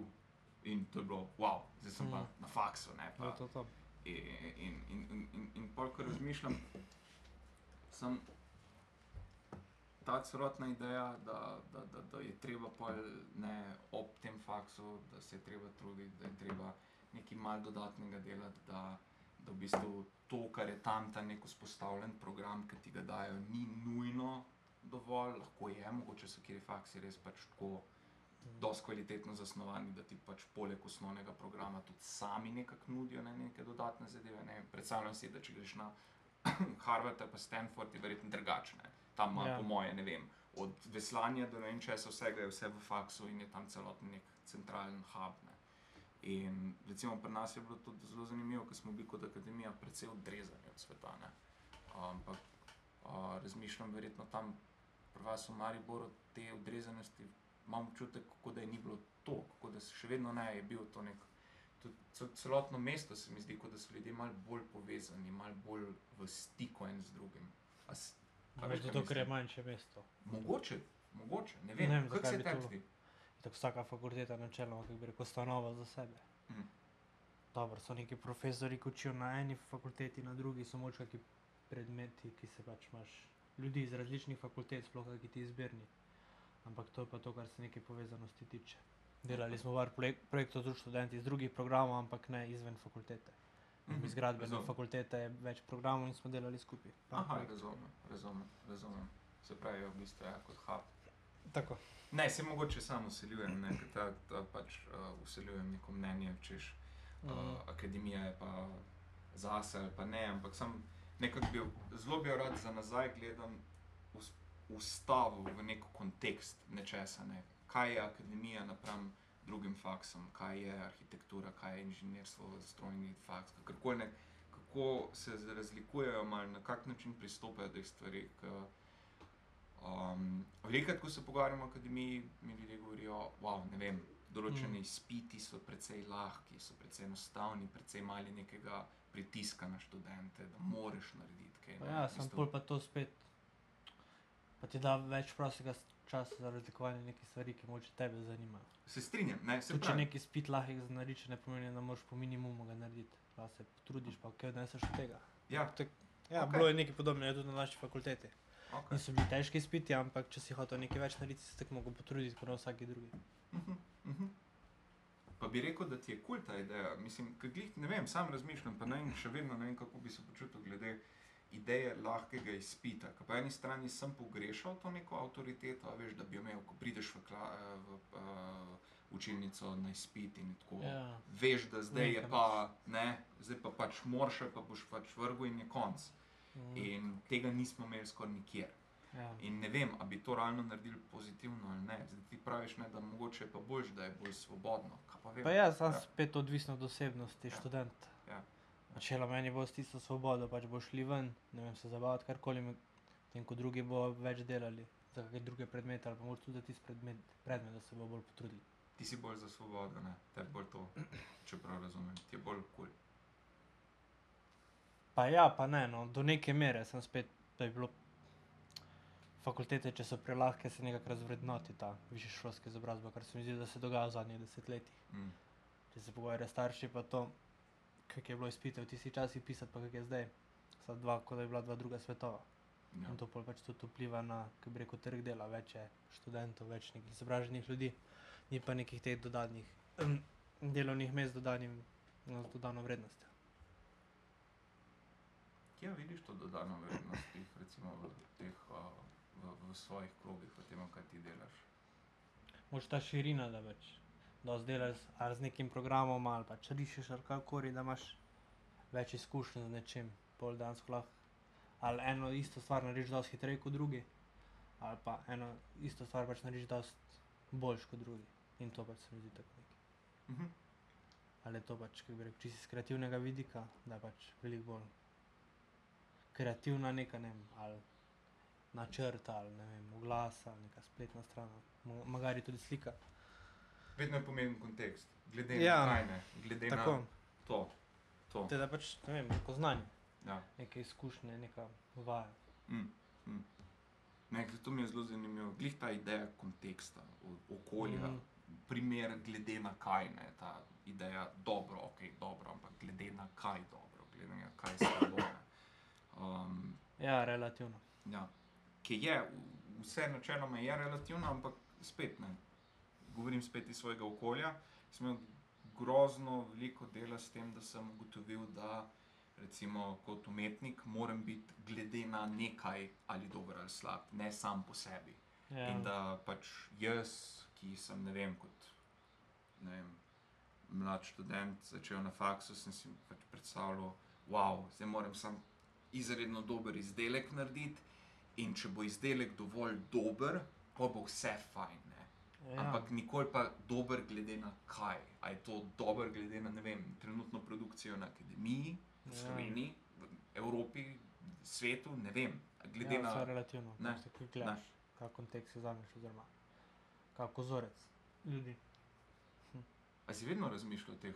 in to je bilo, wow, zdaj sem pa Mm. na faksu. Ne, pa, je to, to. in, in, in, in, in, in pol, ko razmišljam, sem ta celotna ideja, da, da, da, da je treba pol, ne, ob tem faksu, da se je treba truditi, da je treba nekaj mal dodatnega delati, da, da v bistvu to, kar je tam ta nek vzpostavljen program, ki ti ga dajo, ni nujno dovolj, lahko je, mogoče so kjer faksi res pač tako dosti kvalitetno zasnovani, da ti pač poleg osnovnega programa tudi sami nekako nudijo ne, neke dodatne zadeve. Ne. Predstavljam si, da če greš na Harvard ali pa Stanford, je verjetno drugačne. Tam ima, Ja. ja. po moje, ne vem, od veslanja do ne vem česa, vsega je vse v faksu in je tam celoten nek centralen hub. Ne. In recimo pri nas je bilo tudi zelo zanimivo, ker smo bili kot akademija precej odrezani od sveta. Ne. Ampak uh, razmišljam, verjetno tam pri vas v Mariboru te odrezanosti imam občutek, kot da je ni bilo to, kot da se še vedno ne je bil to nek. tudi ce- Celotno mesto se mi zdi, da so ljudje malo bolj povezani, malo bolj v stiku en z drugim. A s- a veš, kaj Zato, ker je manjše mesto. Mogoče, mogoče, ne vem, Ne vem, kako se bi tebi zdi. Tako vsaka fakulteta načeloma, kako bi rekel, stanova za sebe. Mm. Dobro, so neki profesori, ki učijo na eni fakulteti, na drugi so moč kakšni predmeti, ki se pač imaš ljudi iz različnih fakultet, sploh ki ti izbirni. Ampak to je pa to, kar se neke povezanosti tiče. Delali smo var projek projektov tudi študenti iz drugih programov, ampak ne izven fakultete. Mhm, Iz gradbene razumem. fakultete več programov in smo delali skupaj. Pa Aha, razumem, razumem, razumem. Se pravi, v bistvu je ja, kot hub. Tako. Ne, se mogoče samo usiljujem, ne, ta, ta pač uh, usiljujem neko mnenje, češ uh, Mhm. akademija je pa zase ali pa ne, ampak sem nekako bil, zelo bi rad za nazaj gledam, us- ustavil v nek kontekst nečesa, ne. kaj je akademija napram drugim faksom, kaj je arhitektura, kaj je inženirstvo, strojni faks, kakorkoli ne, kako se razlikujejo, malo na kak način pristopajo do stvari. K, Um, Velikokrat, ko se pogovarjamo o akademiji, mi ljudje govorijo, wow, ne vem, določeni Mm. izpiti so precej lahki, so precej enostavni, precej mali nekega pritiska na študente, da moraš narediti kaj. Pa ja, sem pol pa to spet. Pa ti da več prostega s- časa za razlikovanje nekih stvari, ki moče tebe zanimajo. Se strinjam, ne, se Tudi če neki spit lahko znariče, ne pomeni, da moraš po minimumu ga narediti. Da se potrudiš, pa kaj odneseš od tega. Ja, Ja, Okej. okay. bilo je nekaj podobnega tudi na naši fakulteti. okay. Niso bili težki izpiti, ampak če si hotel nekaj več narediti, si se tako mogel potruditi kot na vsaki drugi. Mhm, mhm. Pa bi rekel, da ti je kul ta ideja. Mislim, glih, ne vem, sam razmišljam, pa ne vem, še vedno ne vem, kako bi se počutil glede ideje lahkega izpita. Ker po eni strani sem pogrešal to neko avtoriteto, veš, da bi imel, ko prideš v, kla, eh, v uh, učilnico na izpit in tako. Ja. Veš, da zdaj Vem, je pa, ne, zdaj pa pač moraš, pa boš pač vrgel in je konc. Mm, In tega nismo imeli skoraj nikjer. ja. In ne vem, ali bi to realno naredili pozitivno ali ne. Zdaj ti praviš, ne, da mogoče je pa boljš, da je bolj svobodno. Kaj pa vem? Pa ja, sam Ja. spet odvisno od osebnosti Ja. študenta. Ja. Načeloma meni bo s tisto svobodo, pač bo šli ven, ne vem, se zabavati karkoli, medtem ko drugi bo več delali za kakšne druge predmete ali pa morda tudi za tisti predmet, predmet, da se bo bolj potrudili. Ti si bolj za svobodo, ne, te bolj to, če prav razumem, ti je bolj kul. Pa ja, pa ne, no, do neke mere sem spet, da je bilo fakultete, če so prelahke, se nekako razvrednoti ta višješolska izobrazba, kar se mi zdi, da se dogaja v zadnjih desetletjih. Mm. Če se pogovarjajo starši, pa to, kako je bilo izpite v tistih časih pisati, pa kako je zdaj. Sta dva, kot da je bila dva druga svetova. Ja. In to pol pač tudi vpliva na, kako bi rekel, trg dela, več je študentov, več nekih izobraženih ljudi, ni pa nekih teh dodatnih delovnih mest z dodanim, no, z dodano vrednostjo. Kje vidiš to dodano vrednost, teh, recimo v, teh, v, v svojih krogih, v tem, kaj ti delaš? Moč ta širina, da več, da zdelaš ali z nekim programom ali pač rišeš ali kakori, da imaš več izkušenj z nečim, pol dansko lahko. Ali eno isto stvar narediš dosti hitreje kot drugi, ali pa eno isto stvar pač narediš dosti boljš kot drugi. In to pač se mi zdi tako nekaj. Mhm. Ali je to pač, kako bi rekel, čisto iz kreativnega vidika, da pač veliko bolj kreativna neka, ne vem, ali načrt, ali ne vem, oglas, ali neka spletna stran, magari tudi slika. Vedno je pomemben kontekst, glede Ja. na kaj ne, glede Tako, na to. to. te da pač, ne vem, neko znanje, Ja. neke izkušnje, neka vaja. Mm, mm. Ne, glej, to mi je zelo zanimivo. Glih ta ideja konteksta, okolja, mm. primer, glede na kaj ne, ta ideja, dobro, ok, dobro, ampak glede na kaj dobro, glede na kaj slabo. ne. Um, Ja, relativno. ja. Ki je, vse načeloma je relativno, ampak spet ne. Govorim spet iz svojega okolja. Sem imel grozno veliko dela s tem, da sem ugotovil, da recimo kot umetnik moram biti glede na nekaj ali dober ali slab, ne sam po sebi. Ja. In da pač jaz, ki sem ne vem, kot ne vem, mlad študent, začel na faksu, sem si pač predstavljal, wow, zdaj moram sam izredno dober izdelek narediti. In če bo izdelek dovolj dober, pa bo vse fajn. Ja. Ampak nikoli pa dober, glede na kaj. A je to dober, glede na vem, trenutno produkcijo na akademiji, v Ja. Sloveniji, v Evropi, svetu, ne vem. Glede ja, na vse relativno, Ne, ne, kako gledaš, kak kontekst si vzameš, oziroma kak ozorec ljudi. A si vedno razmišljal o teh?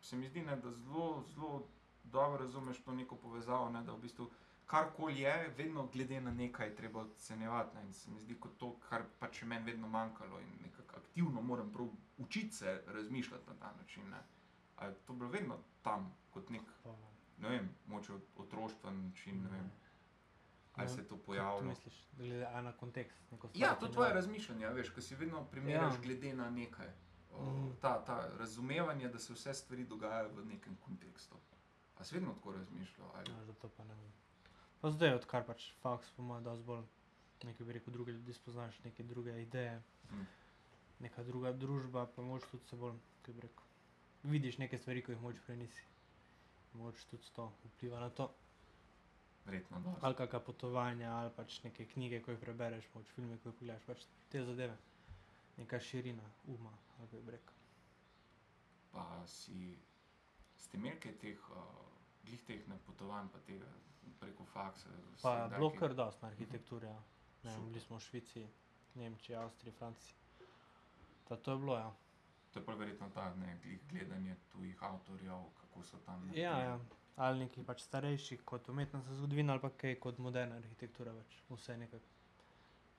Se mi zdi, ne, da zelo, zelo dobro razumeš to neko povezavo, ne, da v bistvu karkoli je, vedno glede na nekaj je treba ocenjevati. Ne, in se mi zdi kot to, kar pač je meni vedno manjkalo in nekako aktivno moram prav učiti se razmišljati na ta način. Je to bilo vedno tam, kot nek, Pa, ne vem, moče otroštven način, ne vem, ali Ne, se je to pojavilo. misliš, glede na kontekst? Ja, to je tvoje razmišljanje, veš, ko si vedno primerjaš Ja. glede na nekaj. O, Mhm. ta, ta razumevanje, da se vse stvari dogajajo v nekem kontekstu. A si vedno tako razmišljal? Ali? Ja, zato pa ne vem. Pa zdaj, odkar pač faks, po mojem, dosti bolj nekaj bi rekel, druge ljudi spoznaš, neke druge ideje, Mm. neka druga družba, pa moč tudi se bolj, kaj bi rekel, vidiš neke stvari, ki jih moč prej nisi. Moč tudi to vpliva na to. Verjetno da. Ali kakšna potovanja, ali pač neke knjige, ko jih prebereš, moč filme, ko jih pogledaš, pač te zadeve. Neka širina uma, ali kaj bi rekel. Pa si, ste imeli kaj teh, uh, glih teh ne potovanj, pa tega preko faksa? Pa je bilo kar dosti na arhitekturi. Ja. Ne, vem, bili smo v Švici, Nemčiji, Avstriji, Franciji. Ta, to je bilo, ja. To je pa verjetno ta ne, gledanje tujih avtorjev, kako so tam. Ja, ja. Ali neki pač starejši kot umetnostna zgodovina, ali pa kaj kot moderna arhitektura. Več. Vse nekako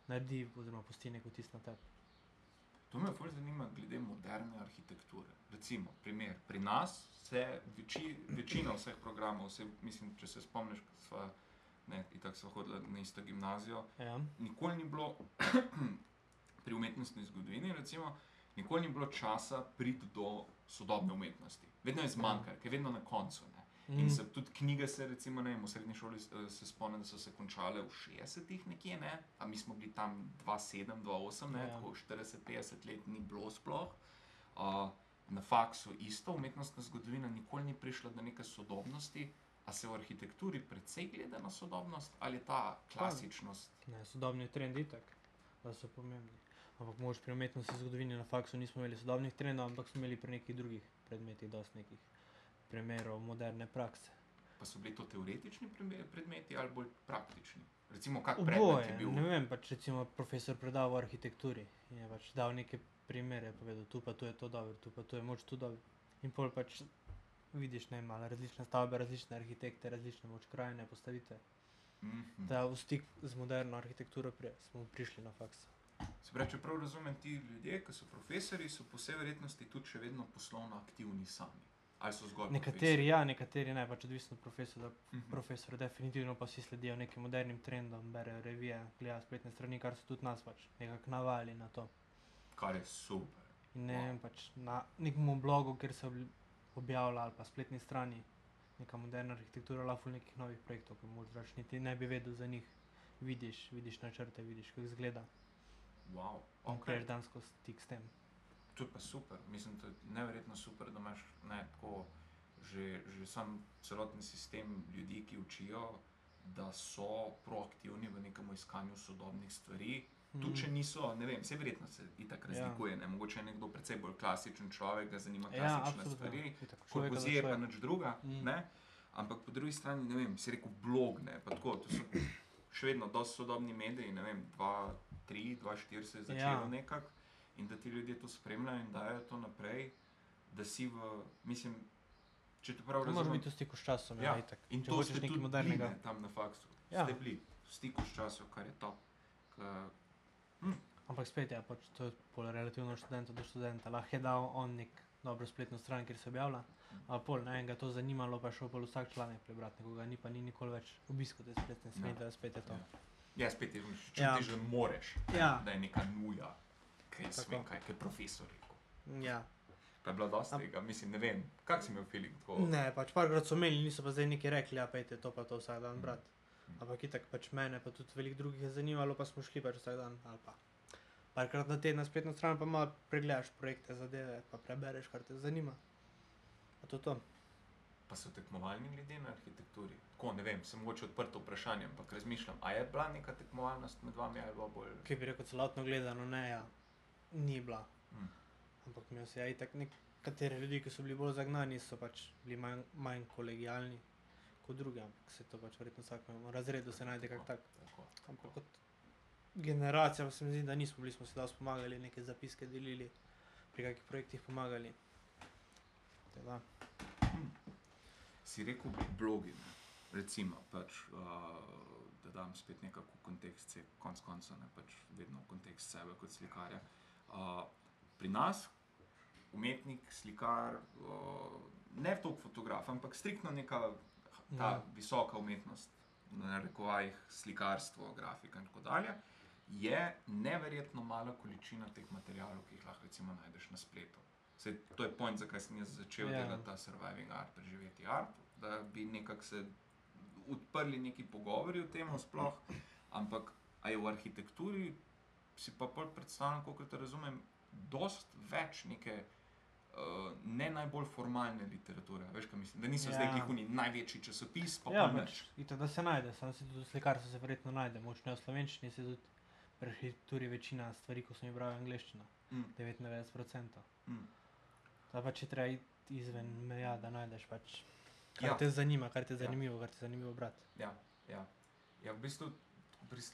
naredi, oziroma pusti neko tisto na tebi. To me bolj zanima glede moderne arhitekture. Recimo, primer, pri nas se veči, večina vseh programov, vse, mislim, če se spomniš, sva, ne, itak sva hodila na isto gimnazijo, Ja. nikoli ni bilo pri umetnostni zgodovini, recimo, nikoli ni bilo časa priti do sodobne umetnosti. Vedno je zmanjkalo, ker je vedno na koncu. Ne. In Mm, se tudi knjige, se recimo, ne, v srednji šoli eh, se spomnim, da so se končale v 60-ih nekje, ne? a mi smo bili tam 2-7, 2-8, ne, Ja. tako 40-50 let ni bilo sploh. Uh, na faksu isto, umetnostna zgodovina nikoli ni prišla do neke sodobnosti, a se v arhitekturi precej gleda na sodobnost ali ta klasičnost. ne, sodobni trendi tak, da so pomembni. Ampak mož pri umetnosti zgodovini na faksu nismo imeli sodobnih trendov, ampak smo imeli pri nekih drugih predmetih dosti nekih primerov moderne prakse. Pa so bili to teoretični predmeti ali bolj praktični? Recimo, kak predmet je Oboje, bil? ne vem, pač recimo profesor predaval o arhitekturi in je pač dal neke primere, povedal, tu pa tu je to dobro, tu pa tu je moč tu dobro. In pol pač vidiš, ne vem, malo različne stavbe, različne arhitekte, različne moč krajine, postavitve. Mhm. Da v stik z moderno arhitekturo pri, smo prišli na faks. Se pravi, če prav razumem, ti ljudje, ki so profesori, so po vsej verjetnosti tudi še vedno poslovno aktivni sami. Ali so zgolj Nekateri ja, nekateri ne, pač odvisno od profesora. Mhm. Profesor, definitivno pa vsi sledijo nekim modernim trendom, berejo revije, gledajo spletne strani, kar so tudi nas pač nekako navali na to. Kar je super. In ne Wow. vem, pač na nekem blogu, kjer se objavlja ali pa spletni strani neka moderna arhitektura, lahko nekih novih projektov, ki morda niti ne bi vedel za njih. Vidiš, vidiš načrte, vidiš, kako izgleda. Wow. In Okay. greš dansko stik s tem. To je pa super. Mislim, da je neverjetno super, da imaš ne, tako, že, že sam celoten sistem ljudi, ki učijo, da so proaktivni v nekem iskanju sodobnih stvari. Tudi če niso, ne vem, vse verjetno se itak Mhm. Ja. razlikuje. Ne? Mogoče je nekdo precej bolj klasičen človek, ga zanima Ja, klasične absolutno. stvari. Za Korbuzije pa nič druga. Mm. ne. Ampak po drugi strani, ne vem, si rekel blog, ne, pa tako, to so še vedno dosti sodobni mediji, ne vem, 2, 3, 2, 4 se je začelo Ja. ja. nekako in da ti ljudje to spremljajo in dajo to naprej, da si v, mislim, če te prav To razumem, biti v stiku s časom, ja, Ja, itak. in Če to hočeš ste nekaj modernega. bili, ne, tam na faksu, Ja. ja. ste bili v stiku s časom, kar je top. Ka, Ampak spet je pač to je pol relativno študenta do študenta. Lahko je dal on nek dobro spletno stran, kjer se objavlja, a pol ne enega to zanimalo, pa šel pol vsak članek prebrati, nekoga ni pa ni nikoli več obiskal te spletne strani, Ja. da spet je to. ja, spet je, čutiš, Ja. ja. že moreš, Ja, da je neka nuja, kaj Tako. sme, kaj je profesor rekel. ja. Pa je bilo dosti tega, mislim, ne vem, kak si imel feeling tako. Ne, pač parkrat so imeli, niso pa zdaj neki rekli, ja, pejte to pa to vsak dan brati. Mm. Ampak itak pač mene, pa tudi veliko drugih je zanimalo, pa smo šli pač vsak dan ali pa. Parkrat na teden na spletno stran pa malo pregledaš projekte, zadeve, pa prebereš, kar te zanima. A to to. Pa so tekmovalni ljudje na arhitekturi. Tako ne vem, sem mogoče odprto vprašanje, ampak razmišljam, a je bila neka tekmovalnost med vami ali bolj. Kaj bi rekel, celotno gledano, ne, ja, ni bila. Mm. Ampak imel si ja, itak nekateri ljudje, ki so bili bolj zagnani, so pač bili manj, manj kolegijalni kot drugi, ampak se to pač verjetno v vsakem razredu se najde kak tak. Tako, Ampak kot generacija pa se mi zdi, da nismo bili, smo si dosti pomagali, neke zapiske delili, pri kakih projektih pomagali. Tako Da. Si rekel blogi, ne? recimo, pač, uh, da dam spet nekako kontekst, se konc koncev ne pač vedno v kontekst sebe kot slikarja. Uh, pri nas, umetnik, slikar, uh, ne toliko fotograf, ampak striktno neka ta Ja. ja. visoka umetnost, na rekovajih slikarstvo, grafika in tako dalje, je neverjetno mala količina teh materijalov, ki jih lahko recimo najdeš na spletu. Sej, to je point, zakaj sem jaz začel Ja. yeah. delati ta surviving art, preživeti art, da bi nekako se odprli neki pogovori o tem, sploh. Ampak je v arhitekturi, si pa pol predstavljam, kot te razumem, dost več neke. Uh, ne najbolj formalne literature, veš, kaj mislim, da niso ja. zdaj Ja. njihuni največji časopis, pa Ja, pa pač, itak, da se najde, samo se tudi v slikarstvu se verjetno najde, močno v slovenščini se tudi pri arhitekturi večina stvari, ko sem jih bral angliščina, Mm, 99%. mm. Da pač je treba izven meja, da najdeš pač, kar ja. Ja. te zanima, kar te je Ja. zanimivo, kar te je zanimivo brati. Ja, ja. ja, v bistvu pris...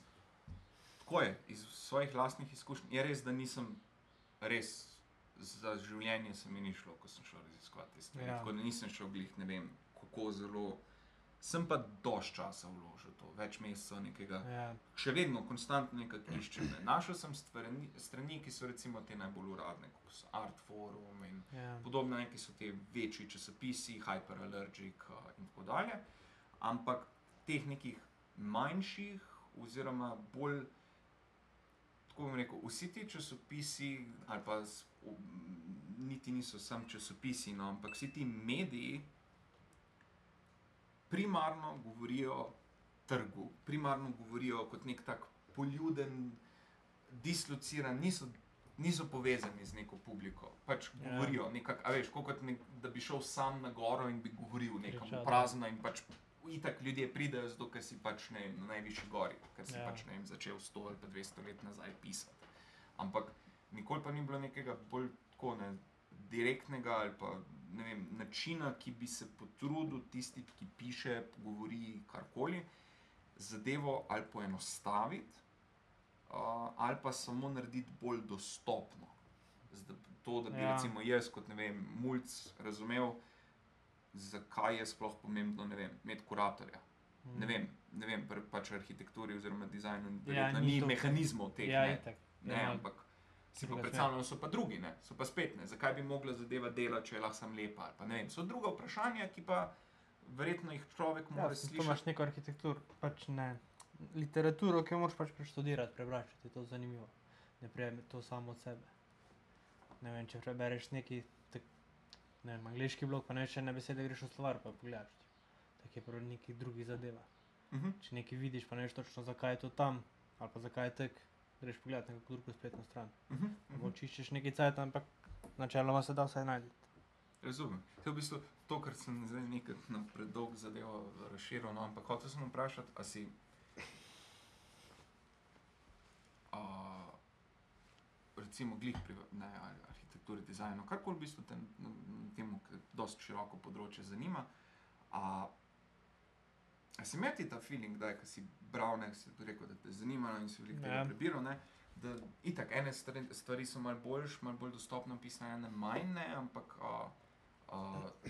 tako je, iz svojih lastnih izkušenj. Je res, da nisem res za življenje se mi ni šlo, ko sem šel raziskovati te stvari. Ja. Tako da nisem šel glih, ne vem, kako zelo. Sem pa dož časa vložil to, več mesecev nekega. Ja, Še vedno, konstantno nekaj iščem. Ne. Našel sem stvarni, strani, ki so recimo te najbolj uradne, kot so Art Forum in ja. podobno, ki so ti večji časopisi, Hyperallergic uh, in tako dalje. Ampak teh nekih manjših, oziroma bolj, tako bom rekel, vsi ti časopisi, ali pa s, v, niti niso samo časopisi, no, ampak vsi ti mediji primarno govorijo trgu, primarno govorijo kot nek tak poljuden, dislociran, niso niso povezani z neko publiko. Pač Ja. govorijo, nekak, a veš, kot nek, da bi šel sam na goro in bi govoril nekam Kričal, v da. prazno in pač itak ljudje pridejo zato, ker si pač ne, na najvišji gori, ker si Ja. pač ne začel 100 ali pa 200 let nazaj pisati. Ampak nikoli pa ni bilo nekega bolj tako ne, direktnega ali pa ne vem, načina, ki bi se potrudil tisti, ki piše, govori karkoli, zadevo ali poenostaviti, uh, ali pa samo narediti bolj dostopno. Zda, to, da bi ja. recimo jaz, kot ne vem, mulj razumel, zakaj je sploh pomembno ne vem, imeti kuratorja. Ne vem, ne vem pri pač arhitekturi oziroma dizajnu, Mm. ni ni to- mehanizmov teh. Ja, ne, itak. ne, Ja, ampak si pa druga predstavljam, so pa drugi, ne, so pa spet ne. Zakaj bi mogla zadeva delati, če je lahko sam lepa? Pa, vem, so druga vprašanja, ki pa verjetno jih človek Ja, mora to slišati. imaš neko arhitekturo, pač ne. Literaturo, ki jo moraš pač preštudirati, prebrati, če ti je to zanimivo. Ne prejme to samo od sebe. Ne vem, če prebereš neki, tak, ne vem, angliški blog, pa ne veš ene besede, greš v slovar, pa pogledaš. Tako je prav neki drugi zadeva. Mhm. Če nekaj vidiš, pa ne veš točno, zakaj je to tam, ali pa zakaj je tek, greš pogledat neko drugo spletno stran. Mhm. Mm Mhm. Čiščeš neki cajt, ampak načeloma se da vsaj najti. Razumem. To je v bistvu to, kar sem zdaj nekaj na predolg zadevo razširil. No, ampak hotel sem vprašati, a si. Recimo, glih pri ne, arhitekturi, dizajnu, karkoli v bistvu tem, temu, ki dosti široko področje zanima. A A si imel ti ta feeling, da si bral, ne, si rekel, da te zanima no, in si veliko Ja. tega prebiral, ne, da itak ene stvari, stvari so malo boljš, malo bolj dostopno pisane, ene manj ne, ampak a, a,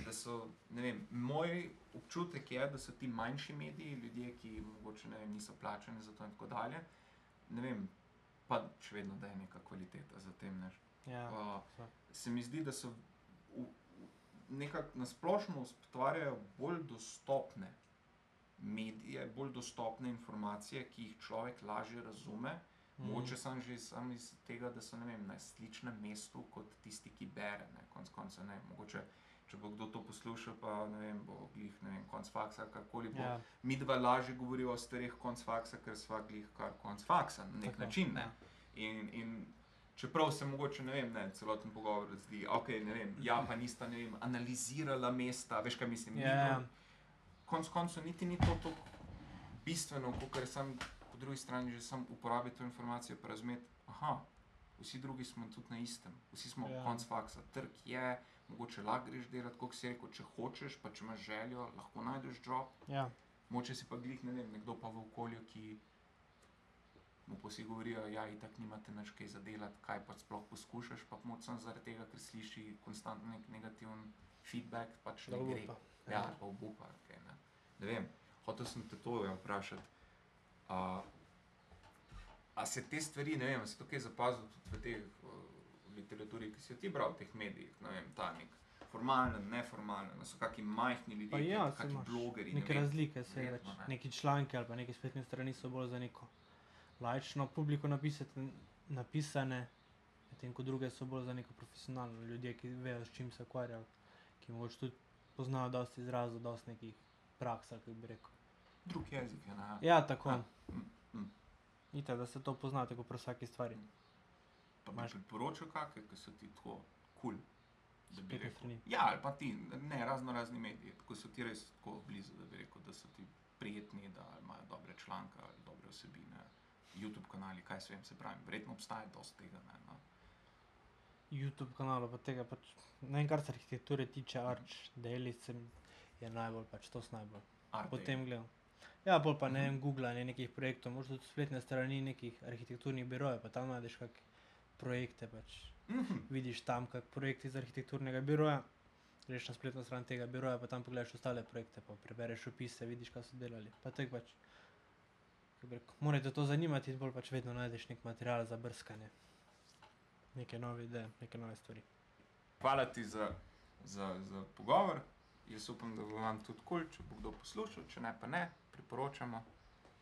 da so, ne vem, moj občutek je, da so ti manjši mediji, ljudje, ki mogoče ne vem, niso plačani za to in tako dalje, ne vem, pa še vedno, da je neka kvaliteta za tem, ne. Ja, so. se mi zdi, da so nekako nasplošno ustvarjajo bolj dostopne medije, bolj dostopne informacije, ki jih človek lažje razume. Mhm. Mogoče sem že sam iz tega, da so vem, na sličnem mestu kot tisti, ki bere. Ne, konc konca, ne, mogoče, če bo kdo to poslušal, pa ne vem, bo glih, ne vem, konc faksa, karkoli bo. Ja, Mi dva lažje govoriva o stvareh konc faksa, ker sva glih kar konc faksa na nek tako, način. Ne. ja. In, in čeprav se mogoče ne vem, ne, celoten pogovor zdi, ok, ne vem, ja, pa nista ne vem, analizirala mesta, veš kaj mislim. Ja, ja. Konec koncev niti ni to tako bistveno, kot sem po drugi strani že sam uporabil to informacijo, pa razumeti, aha, vsi drugi smo tudi na istem, vsi smo Ja. konc faksa, trg je, mogoče lahko greš delati, kot si rekel, če hočeš, pa če imaš željo, lahko najdeš job. Ja, Moče si pa glih, ne vem, nekdo pa v okolju, ki mu pa vsi govorijo, da ja, itak nimate nič kaj za delati, kaj pa sploh poskušaš, pa moč sem zaradi tega, ker sliši konstantno nek negativen feedback, pač ne gre. Ja, ali pa obupa. Okay, ne. ne vem, hotel sem te to ja, vprašati. A, a se te stvari, ne vem, si to kaj zapazil tudi v tej uh, literaturi, ki si jo ti bral v teh medijih, ne vem, ta nek formalen, neformalen, da so kakšni majhni ljudje, Pa ja, kakšni blogeri. ne Neke vem. razlike se več. verjetno, ne. Neki članki ali pa neke spletne strani so bolj za neko laično publiko napisati, napisane, medtem ko druge so bolj za neko profesionalno ljudje, ki vejo, s čim se ukvarjajo, ki mogoče tudi poznajo dosti izrazov, dosti nekih praks, kako bi rekel. Drug jezik je. Ne? Ja, tako. Ja. Mm, mm. Itak, da se to pozna, tako pri vsaki stvari. Bi Imaš- priporočil kakšne, ki so ti tako kul. Cool, da bi rekel. Ja, ali pa ti, ne, razno razni mediji, tako so ti res tako blizu, da bi rekel, da so ti prijetni, da imajo dobre članke dobre osebine. YouTube kanali, kaj se vem, se pravi, verjetno obstaja dosti tega. Ne, no. YouTube kanalu, pa tega pač, ne vem, kar se arhitekture tiče, se mi je najbolj, pač to sem najbolj. Art Potem gledam. Ja, bolj pa ne Mhm. vem, Google ne nekih projektov, možno tudi spletne strani nekih arhitekturnih birojev, pa tam najdeš kakšne projekte, pač Mhm. vidiš tam kak projekt iz arhitekturnega biroja, greš na spletno stran tega biroja, pa tam pogledaš ostale projekte, pa prebereš opise, vidiš, kaj so delali. Pa tako pač, rekel, morate to zanimati, bolj pač vedno najdeš nek material za brskanje. Neke nove ideje, neke nove stvari. Hvala ti za, za, za pogovor. Jaz upam, da bo vam tudi kul, če bo kdo poslušal, če ne, pa ne, priporočamo.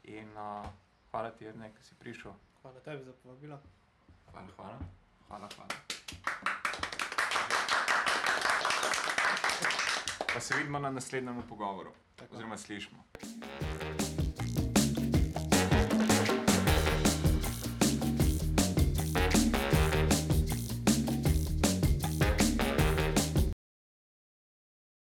In uh, hvala ti, Erne, ki si prišel. Hvala tebi za povabilo. Hvala, hvala. hvala, hvala. Pa se vidimo na naslednjem pogovoru, Tako. oziroma slišimo.